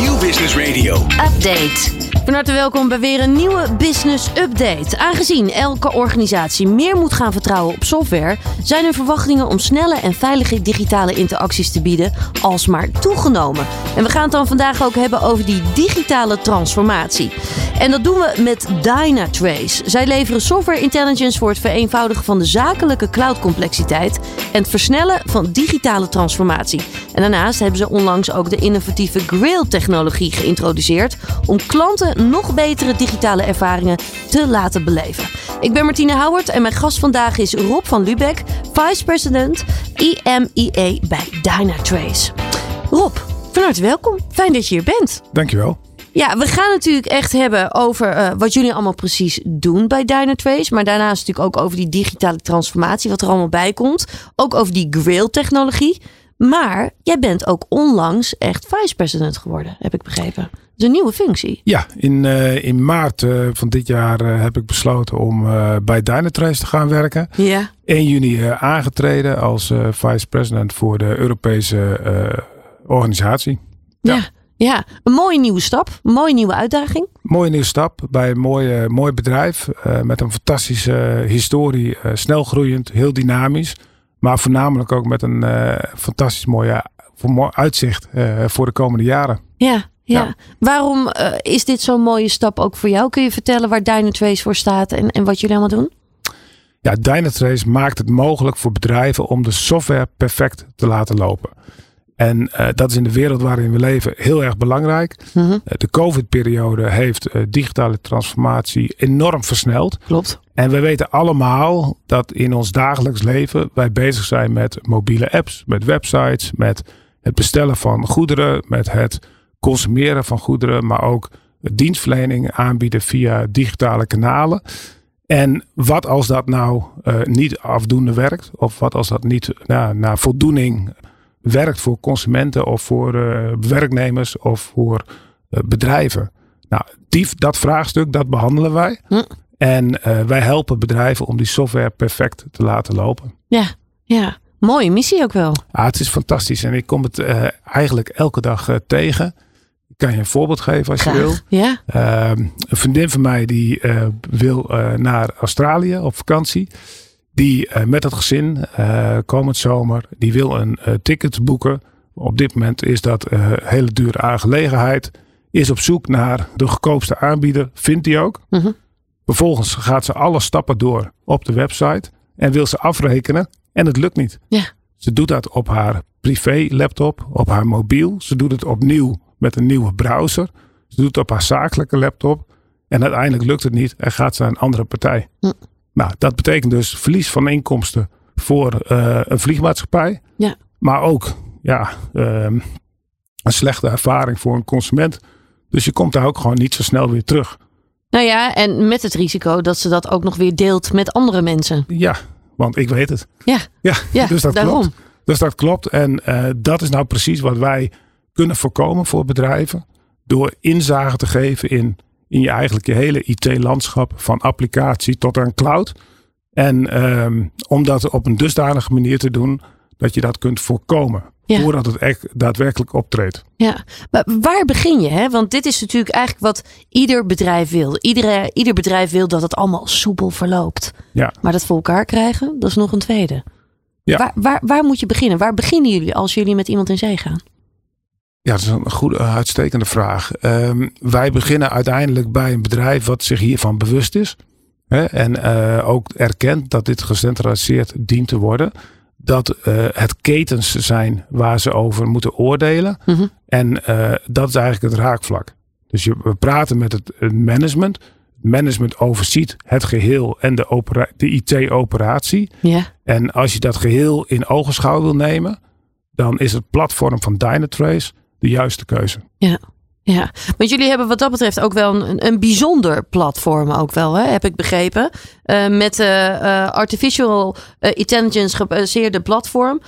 Nieuw Business Radio. Update. Van harte welkom bij weer een nieuwe Business Update. Aangezien elke organisatie meer moet gaan vertrouwen op software, zijn hun verwachtingen om snelle en veilige digitale interacties te bieden alsmaar toegenomen. En we gaan het dan vandaag ook hebben over die digitale transformatie. En dat doen we met Dynatrace. Zij leveren software intelligence voor het vereenvoudigen van de zakelijke cloudcomplexiteit en het versnellen van digitale transformatie. En daarnaast hebben ze onlangs ook de innovatieve Grail-technologie geïntroduceerd om klanten nog betere digitale ervaringen te laten beleven. Ik ben Martine Howard en mijn gast vandaag is Rob van Lubeck, Vice President EMEA bij Dynatrace. Rob, van harte welkom. Fijn dat je hier bent. Dankjewel. Ja, we gaan natuurlijk echt hebben over uh, wat jullie allemaal precies doen bij Dynatrace. Maar daarnaast natuurlijk ook over die digitale transformatie, wat er allemaal bij komt. Ook over die Grail-technologie. Maar jij bent ook onlangs echt vice-president geworden, heb ik begrepen. Is een nieuwe functie. Ja, in, uh, in maart uh, van dit jaar uh, heb ik besloten om bij Dynatrace te gaan werken. Ja. 1 juni aangetreden als vice-president voor de Europese organisatie. Ja. ja. Ja, een mooie nieuwe stap, een mooie nieuwe uitdaging. Mooie nieuwe stap bij een mooi, mooi bedrijf met een fantastische historie, snel groeiend, heel dynamisch. Maar voornamelijk ook met een uh, fantastisch mooie mooi uitzicht uh, voor de komende jaren. Ja, ja. ja. Waarom uh, is dit zo'n mooie stap ook voor jou? Kun je vertellen waar Dynatrace voor staat en, en wat jullie allemaal doen? Ja, Dynatrace maakt het mogelijk voor bedrijven om de software perfect te laten lopen. En uh, dat is in de wereld waarin we leven heel erg belangrijk. Mm -hmm. de COVID-periode heeft uh, digitale transformatie enorm versneld. Klopt. En we weten allemaal dat in ons dagelijks leven wij bezig zijn met mobiele apps, met websites, met het bestellen van goederen, met het consumeren van goederen, maar ook dienstverlening aanbieden via digitale kanalen. En wat als dat nou niet afdoende werkt, of wat als dat niet nou, naar voldoening werkt voor consumenten of voor uh, werknemers of voor uh, bedrijven. Nou, die, dat vraagstuk, dat behandelen wij. Hm. En uh, wij helpen bedrijven om die software perfect te laten lopen. Ja, ja. Mooie missie ook wel. Ah, het is fantastisch en ik kom het eigenlijk elke dag tegen. Ik kan je een voorbeeld geven als Graag. je wil. Ja. Ehm, een vriendin van mij die wil naar Australië op vakantie. Die uh, met het gezin uh, komend zomer, die wil een uh, ticket boeken. Op dit moment is dat een hele dure aangelegenheid. Is op zoek naar de goedkoopste aanbieder, vindt hij ook. Mhm. -huh. Vervolgens gaat ze alle stappen door op de website en wil ze afrekenen en het lukt niet. Ja. Ze doet dat op haar privé laptop, op haar mobiel. Ze doet het opnieuw met een nieuwe browser. Ze doet het op haar zakelijke laptop en uiteindelijk lukt het niet en gaat ze naar een andere partij. Nou, dat betekent dus verlies van inkomsten voor uh, een vliegmaatschappij. Ja. Maar ook ja, um, een slechte ervaring voor een consument. Dus je komt daar ook gewoon niet zo snel weer terug. Nou ja, en met het risico dat ze dat ook nog weer deelt met andere mensen. Ja, want ik weet het. Ja, ja, ja dus dat daarom. klopt. Dus dat klopt. En uh, dat is nou precies wat wij kunnen voorkomen voor bedrijven. Door inzage te geven in in je eigenlijk je hele IT-landschap van applicatie tot aan cloud. En um, om dat op een dusdanige manier te doen dat je dat kunt voorkomen. Ja. Voordat het echt daadwerkelijk optreedt. Ja, maar waar begin je? Hè? Want dit is natuurlijk eigenlijk wat ieder bedrijf wil. Iedere, ieder bedrijf wil dat het allemaal soepel verloopt. Ja. Maar dat voor elkaar krijgen, dat is nog een tweede. Ja. Waar, waar, waar moet je beginnen? Waar beginnen jullie als jullie met iemand in zee gaan? Ja, dat is een goede, uitstekende vraag. Um, wij beginnen uiteindelijk bij een bedrijf wat zich hiervan bewust is. Hè, en uh, ook erkent dat dit gecentraliseerd dient te worden. Dat uh, het ketens zijn waar ze over moeten oordelen. Mm -hmm. En uh, dat is eigenlijk het raakvlak. Dus je, we praten met het, het management. Management overziet het geheel en de, de IT-operatie. En als je dat geheel in ogenschouw wil nemen, dan is het platform van Dynatrace de juiste keuze. Ja. Ja, want jullie hebben wat dat betreft ook wel een, een bijzonder platform, ook wel, hè? heb ik begrepen. Uh, met uh, artificial intelligence gebaseerde platform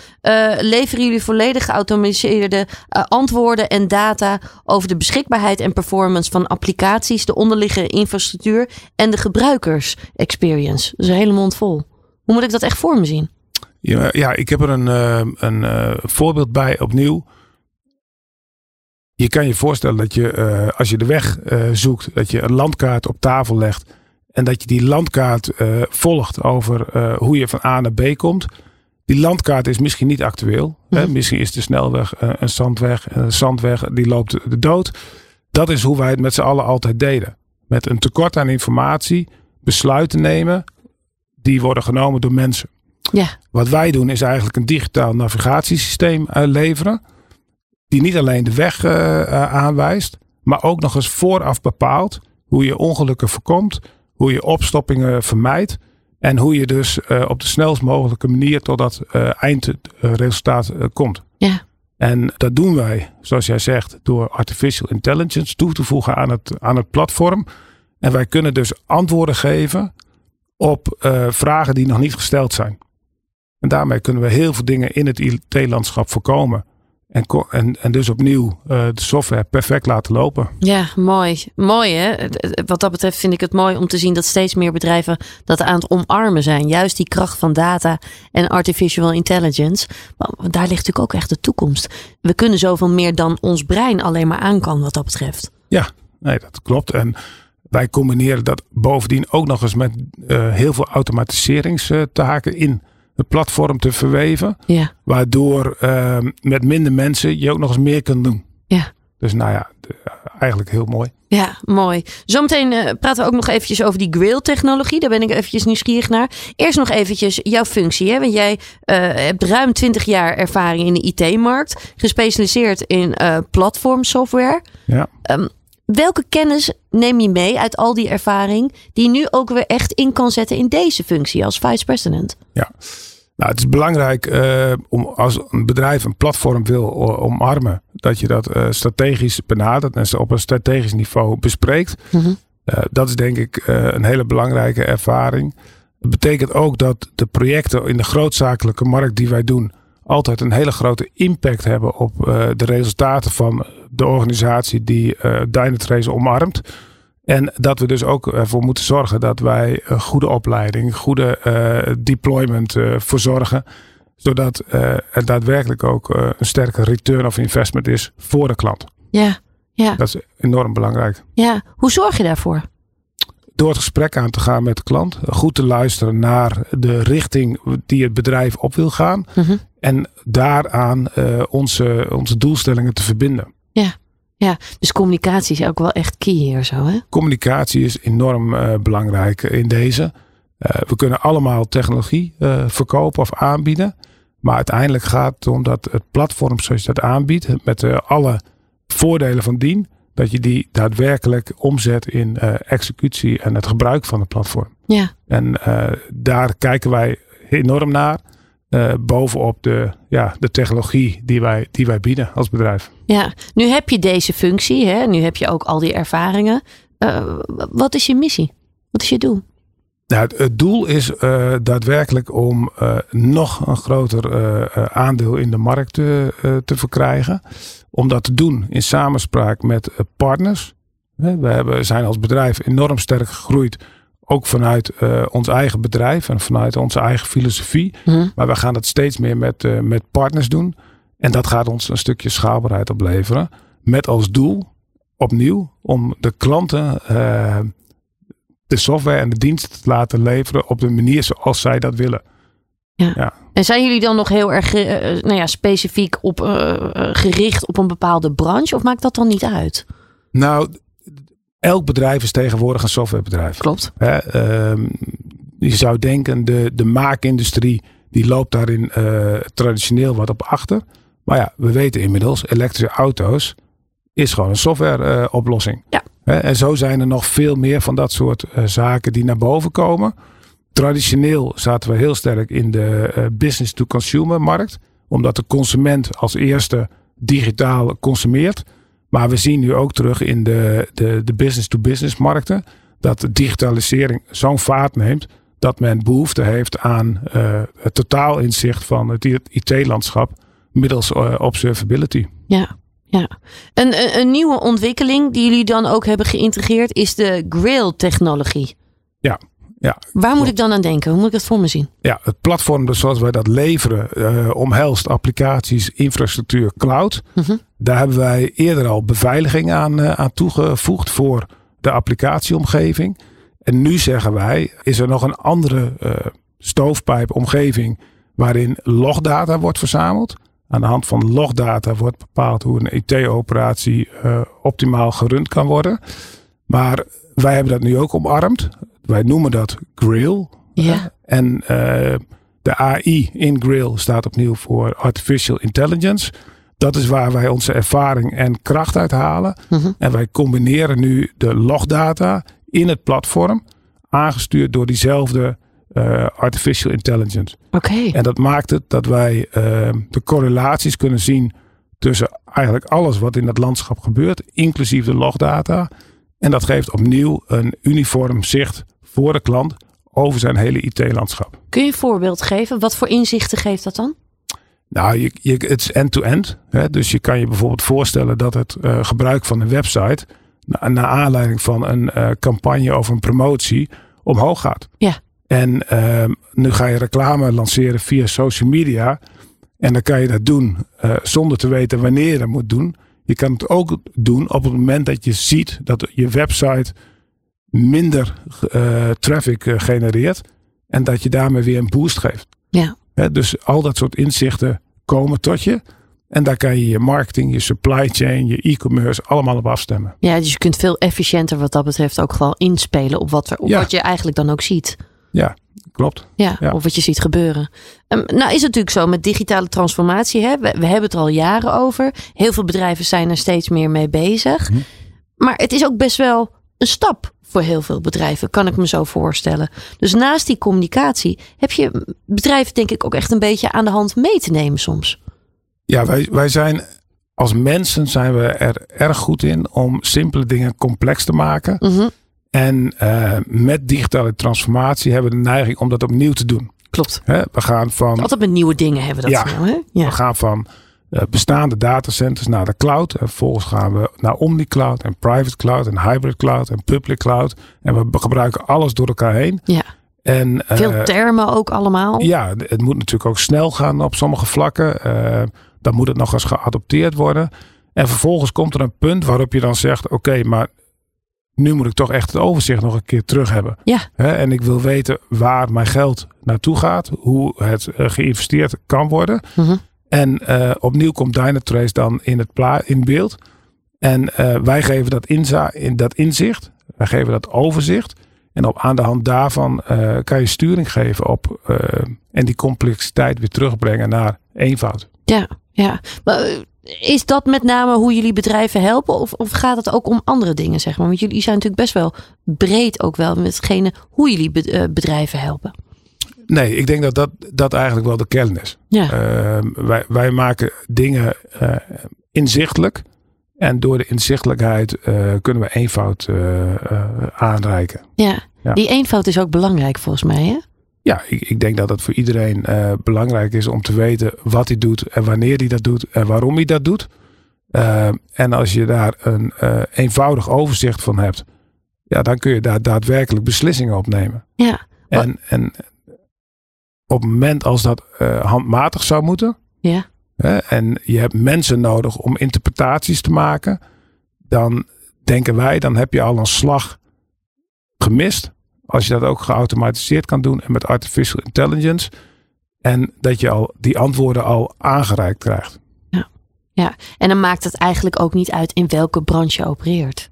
leveren jullie volledig geautomatiseerde antwoorden en data over de beschikbaarheid en performance van applicaties, de onderliggende infrastructuur en de gebruikers experience. Dus een hele mond vol. Hoe moet ik dat echt voor me zien? Ja, ja ik heb er een, een voorbeeld bij opnieuw je kan je voorstellen dat je, uh, als je de weg uh, zoekt, dat je een landkaart op tafel legt. En dat je die landkaart uh, volgt over hoe je van A naar B komt. Die landkaart is misschien niet actueel. Hè? Mhm. Misschien is de snelweg een zandweg. En een zandweg die loopt de dood. Dat is hoe wij het met z'n allen altijd deden. Met een tekort aan informatie besluiten nemen. Die worden genomen door mensen. Ja. Wat wij doen is eigenlijk een digitaal navigatiesysteem leveren die niet alleen de weg uh, aanwijst, maar ook nog eens vooraf bepaalt hoe je ongelukken voorkomt, hoe je opstoppingen vermijdt en hoe je dus uh, op de snelst mogelijke manier tot dat eindresultaat komt. Ja. En dat doen wij, zoals jij zegt, door artificial intelligence toe te voegen aan het, aan het platform. En wij kunnen dus antwoorden geven op vragen die nog niet gesteld zijn. En daarmee kunnen we heel veel dingen in het IT-landschap voorkomen. En, en, en dus opnieuw uh, de software perfect laten lopen. Ja, mooi. Mooi hè. Wat dat betreft vind ik het mooi om te zien dat steeds meer bedrijven dat aan het omarmen zijn. Juist die kracht van data en artificial intelligence. Maar daar ligt natuurlijk ook echt de toekomst. We kunnen zoveel meer dan ons brein alleen maar aan kan wat dat betreft. Ja, nee, dat klopt. En wij combineren dat bovendien ook nog eens met uh, heel veel automatiseringstaken in het platform te verweven. Ja. Waardoor uh, met minder mensen je ook nog eens meer kunt doen. Ja. Dus nou ja, eigenlijk heel mooi. Ja, mooi. Zometeen uh, praten we ook nog eventjes over die Grail-technologie. Daar ben ik eventjes nieuwsgierig naar. Eerst nog eventjes jouw functie. Hè? Want jij uh, hebt ruim 20 jaar ervaring in de IT-markt. Gespecialiseerd in uh, platformsoftware. Ja. Um, welke kennis neem je mee uit al die ervaring... die je nu ook weer echt in kan zetten in deze functie als vice-president? Ja. Nou, het is belangrijk uh, om als een bedrijf een platform wil omarmen, dat je dat uh, strategisch benadert en op een strategisch niveau bespreekt. Mm -hmm. uh, dat is denk ik een hele belangrijke ervaring. Dat betekent ook dat de projecten in de grootzakelijke markt die wij doen, altijd een hele grote impact hebben op de resultaten van de organisatie die Dynatrace omarmt. En dat we dus ook ervoor moeten zorgen dat wij een goede opleiding, goede uh, deployment uh, verzorgen. Zodat uh, er daadwerkelijk ook een sterke return of investment is voor de klant. Ja, ja. Dat is enorm belangrijk. Ja, hoe zorg je daarvoor? Door het gesprek aan te gaan met de klant. Goed te luisteren naar de richting die het bedrijf op wil gaan. Mm -hmm. En daaraan onze, onze doelstellingen te verbinden. Ja. Ja, dus communicatie is ook wel echt key hier zo, hè? Communicatie is enorm uh, belangrijk in deze. Uh, we kunnen allemaal technologie uh, verkopen of aanbieden. Maar uiteindelijk gaat het om dat het platform zoals je dat aanbiedt, met alle voordelen van dien, dat je die daadwerkelijk omzet in executie en het gebruik van het platform. Ja. En daar kijken wij enorm naar. Uh, bovenop de, ja, de technologie die wij, die wij bieden als bedrijf. Ja, nu heb je deze functie, hè? nu heb je ook al die ervaringen. Uh, wat is je missie? Wat is je doel? Nou, het, doel is uh, daadwerkelijk om nog een groter aandeel in de markt te, te verkrijgen. Om dat te doen in samenspraak met partners. We hebben, zijn als bedrijf enorm sterk gegroeid ook vanuit uh, ons eigen bedrijf en vanuit onze eigen filosofie. Mm. Maar we gaan het steeds meer met, uh, met partners doen. En dat gaat ons een stukje schaalbaarheid opleveren. Met als doel, opnieuw, om de klanten uh, de software en de diensten te laten leveren op de manier zoals zij dat willen. Ja. ja. En zijn jullie dan nog heel erg nou ja, specifiek op, gericht op een bepaalde branche? Of maakt dat dan niet uit? Nou, elk bedrijf is tegenwoordig een softwarebedrijf. Klopt. Hè, uh, je zou denken, de, de maakindustrie die loopt daarin uh, traditioneel wat op achter. Maar ja, we weten inmiddels, elektrische auto's is gewoon een software uh, oplossing. Ja. Hè, en zo zijn er nog veel meer van dat soort uh, zaken die naar boven komen. Traditioneel zaten we heel sterk in de business-to-consumer markt. Omdat de consument als eerste digitaal consumeert. Maar we zien nu ook terug in de, de, de business-to-business markten dat de digitalisering zo'n vaart neemt dat men behoefte heeft aan uh, het totaalinzicht van het IT-landschap middels uh, observability. Ja, ja. Een, een, een, nieuwe ontwikkeling die jullie dan ook hebben geïntegreerd is de Grail-technologie. Ja, ja. Waar moet ik dan aan denken? Hoe moet ik dat voor me zien? Ja, het platform dus zoals wij dat leveren uh, omhelst applicaties, infrastructuur, cloud. Mhm. Daar hebben wij eerder al beveiliging aan, aan toegevoegd voor de applicatieomgeving. En nu zeggen wij, is er nog een andere uh, stoofpijpomgeving waarin logdata wordt verzameld. Aan de hand van logdata wordt bepaald hoe een IT-operatie uh, optimaal gerund kan worden. Maar wij hebben dat nu ook omarmd. Wij noemen dat Grail. Ja. En uh, de AI in Grail staat opnieuw voor Artificial Intelligence. Dat is waar wij onze ervaring en kracht uit halen. Mhm. En wij combineren nu de logdata in het platform, aangestuurd door diezelfde uh, artificial intelligence. Oké. En dat maakt het dat wij uh, de correlaties kunnen zien tussen eigenlijk alles wat in het landschap gebeurt, inclusief de logdata. En dat geeft opnieuw een uniform zicht voor de klant over zijn hele IT-landschap. Kun je een voorbeeld geven? Wat voor inzichten geeft dat dan? Nou, je, je, het is end-to-end. -end, dus je kan je bijvoorbeeld voorstellen dat het uh, gebruik van een website naar, naar aanleiding van een uh, campagne of een promotie omhoog gaat. Ja. En uh, nu ga je reclame lanceren via social media. En dan kan je dat doen uh, zonder te weten wanneer je dat moet doen. Je kan het ook doen op het moment dat je ziet dat je website minder uh, traffic genereert. En dat je daarmee weer een boost geeft. Ja. He, dus al dat soort inzichten komen tot je. En daar kan je je marketing, je supply chain, je e-commerce allemaal op afstemmen. Ja, dus je kunt veel efficiënter wat dat betreft ook gewoon inspelen op wat, er, op Ja. wat je eigenlijk dan ook ziet. Ja, klopt. Ja, Ja. of wat je ziet gebeuren. Ehm, nou is het natuurlijk zo met digitale transformatie. Hè? We, we hebben het er al jaren over. Heel veel bedrijven zijn er steeds meer mee bezig. Mhm. Maar het is ook best wel een stap voor heel veel bedrijven, kan ik me zo voorstellen. Dus naast die communicatie heb je bedrijven denk ik ook echt een beetje aan de hand mee te nemen soms. Ja, wij, wij zijn als mensen zijn we er erg goed in om simpele dingen complex te maken. Mhm, En eh, met digitale transformatie hebben we de neiging om dat opnieuw te doen. Klopt. We gaan van, Altijd met nieuwe dingen hebben we dat Ja. snel. Hè? Ja. we gaan van bestaande datacenters naar de cloud. En vervolgens gaan we naar omnicloud en private cloud en hybrid cloud en public cloud. En we gebruiken alles door elkaar heen. Ja. En, eh, Veel termen ook allemaal. Ja, het moet natuurlijk ook snel gaan op sommige vlakken. Eh, dan moet het nog eens geadopteerd worden. En vervolgens komt er een punt waarop je dan zegt: Oké, maar nu moet ik toch echt het overzicht nog een keer terug hebben. Ja. En ik wil weten waar mijn geld naartoe gaat, hoe het eh, geïnvesteerd kan worden. Mhm. En eh, opnieuw komt Dynatrace dan in, het pla in beeld. En eh, wij geven dat, inza in, dat inzicht, wij geven dat overzicht. En op, aan de hand daarvan eh, kan je sturing geven op en die complexiteit weer terugbrengen naar eenvoud. Ja, ja. Maar is dat met name hoe jullie bedrijven helpen? Of, of gaat het ook om andere dingen, zeg maar? Want jullie zijn natuurlijk best wel breed ook wel met hoe jullie be- bedrijven helpen. Nee, ik denk dat dat, dat eigenlijk wel de kern is. Ja, Eh, wij, wij maken dingen eh, inzichtelijk. En door de inzichtelijkheid eh, kunnen we eenvoud eh, aanreiken. ja. ja. Die eenvoud is ook belangrijk volgens mij, hè? Ja, ik, ik denk dat het voor iedereen belangrijk is om te weten wat hij doet en wanneer hij dat doet en waarom hij dat doet. Eh, en als je daar een eenvoudig overzicht van hebt, ja, dan kun je daar daadwerkelijk beslissingen op nemen. Ja, En, en op het moment als dat eh, handmatig zou moeten, ja. hè, en je hebt mensen nodig om interpretaties te maken, dan denken wij, dan heb je al een slag gemist. Als je dat ook geautomatiseerd kan doen en met artificial intelligence. En dat je al die antwoorden al aangereikt krijgt. En dan maakt het eigenlijk ook niet uit in welke branche je opereert.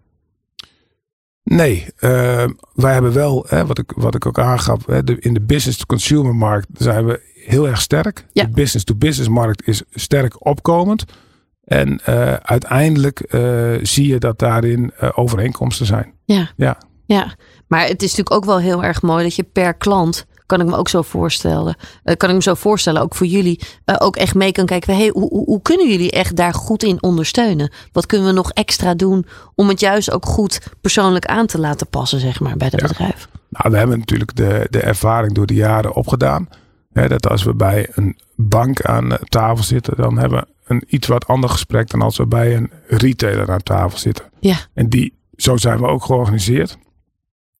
Nee, eh, wij hebben wel, hè, wat, ik, wat ik ook aangaf, hè, de, in de business-to-consumer markt zijn we heel erg sterk. Ja. De business-to-business markt is sterk opkomend. En eh, uiteindelijk eh, zie je dat daarin overeenkomsten zijn. Ja. Ja. Ja, maar het is natuurlijk ook wel heel erg mooi dat je per klant kan ik me ook zo voorstellen. eh, kan ik me zo voorstellen, ook voor jullie, eh, ook echt mee kan kijken. Hey, hoe, hoe, hoe kunnen jullie echt daar goed in ondersteunen? Wat kunnen we nog extra doen om het juist ook goed persoonlijk aan te laten passen, zeg maar, bij het Ja. bedrijf? Nou, we hebben natuurlijk de, de ervaring door de jaren opgedaan. Hè, dat als we bij een bank aan tafel zitten, dan hebben we een iets wat ander gesprek dan als we bij een retailer aan tafel zitten. Ja. En die, zo zijn we ook georganiseerd.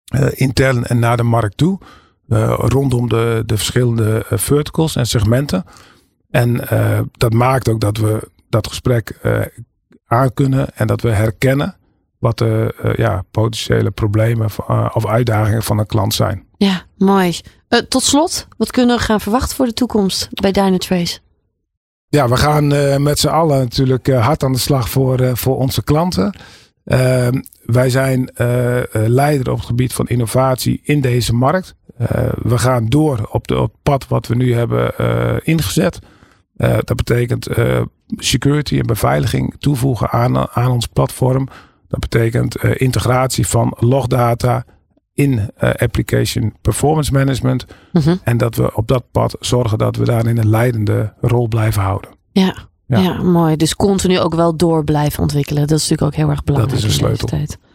eh, intern en naar de markt toe. Eh, rondom de, de verschillende eh, verticals en segmenten. En eh, dat maakt ook dat we dat gesprek aankunnen en dat we herkennen wat de ja, potentiële problemen of uitdagingen van een klant zijn. Ja, mooi. Tot slot, wat kunnen we gaan verwachten voor de toekomst bij Dynatrace? Ja, we gaan met z'n allen natuurlijk hard aan de slag voor, voor onze klanten. Wij zijn eh, eh, leider op het gebied van innovatie in deze markt. Eh, we gaan door op, de, op het pad wat we nu hebben ingezet. Dat betekent security en beveiliging toevoegen aan, aan ons platform. Dat betekent integratie van logdata in application performance management. Mhm. En dat we op dat pad zorgen dat we daarin een leidende rol blijven houden. Ja. Ja. Ja. mooi. Dus continu ook wel door blijven ontwikkelen. Dat is natuurlijk ook heel erg belangrijk. Dat is een sleutel.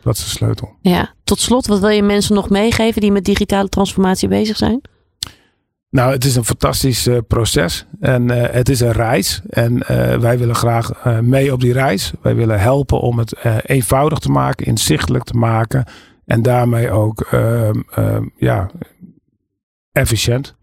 Dat is de sleutel. Ja. Tot slot, wat wil je mensen nog meegeven die met digitale transformatie bezig zijn? Nou, het is een fantastisch eh, proces en eh, het is een reis. En eh, wij willen graag mee op die reis. Wij willen helpen om het eenvoudig te maken, inzichtelijk te maken en daarmee ook ehm, ehm, ja, efficiënt.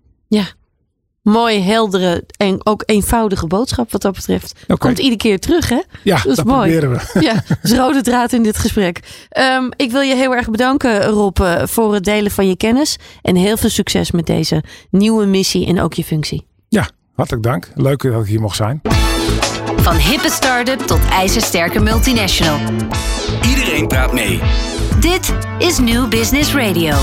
Mooi, heldere en ook eenvoudige boodschap wat dat betreft. Komt iedere keer terug, hè? Ja, dat dat, is mooi. proberen we. Ja, dat is rode draad in dit gesprek. Ehm, ik wil je heel erg bedanken, Rob, eh, voor het delen van je kennis. En heel veel succes met deze nieuwe missie en ook je functie. Hartelijk dank. Leuk dat ik hier mocht zijn. Van hippe start-up tot ijzersterke multinational. Iedereen praat mee. Dit is New Business Radio.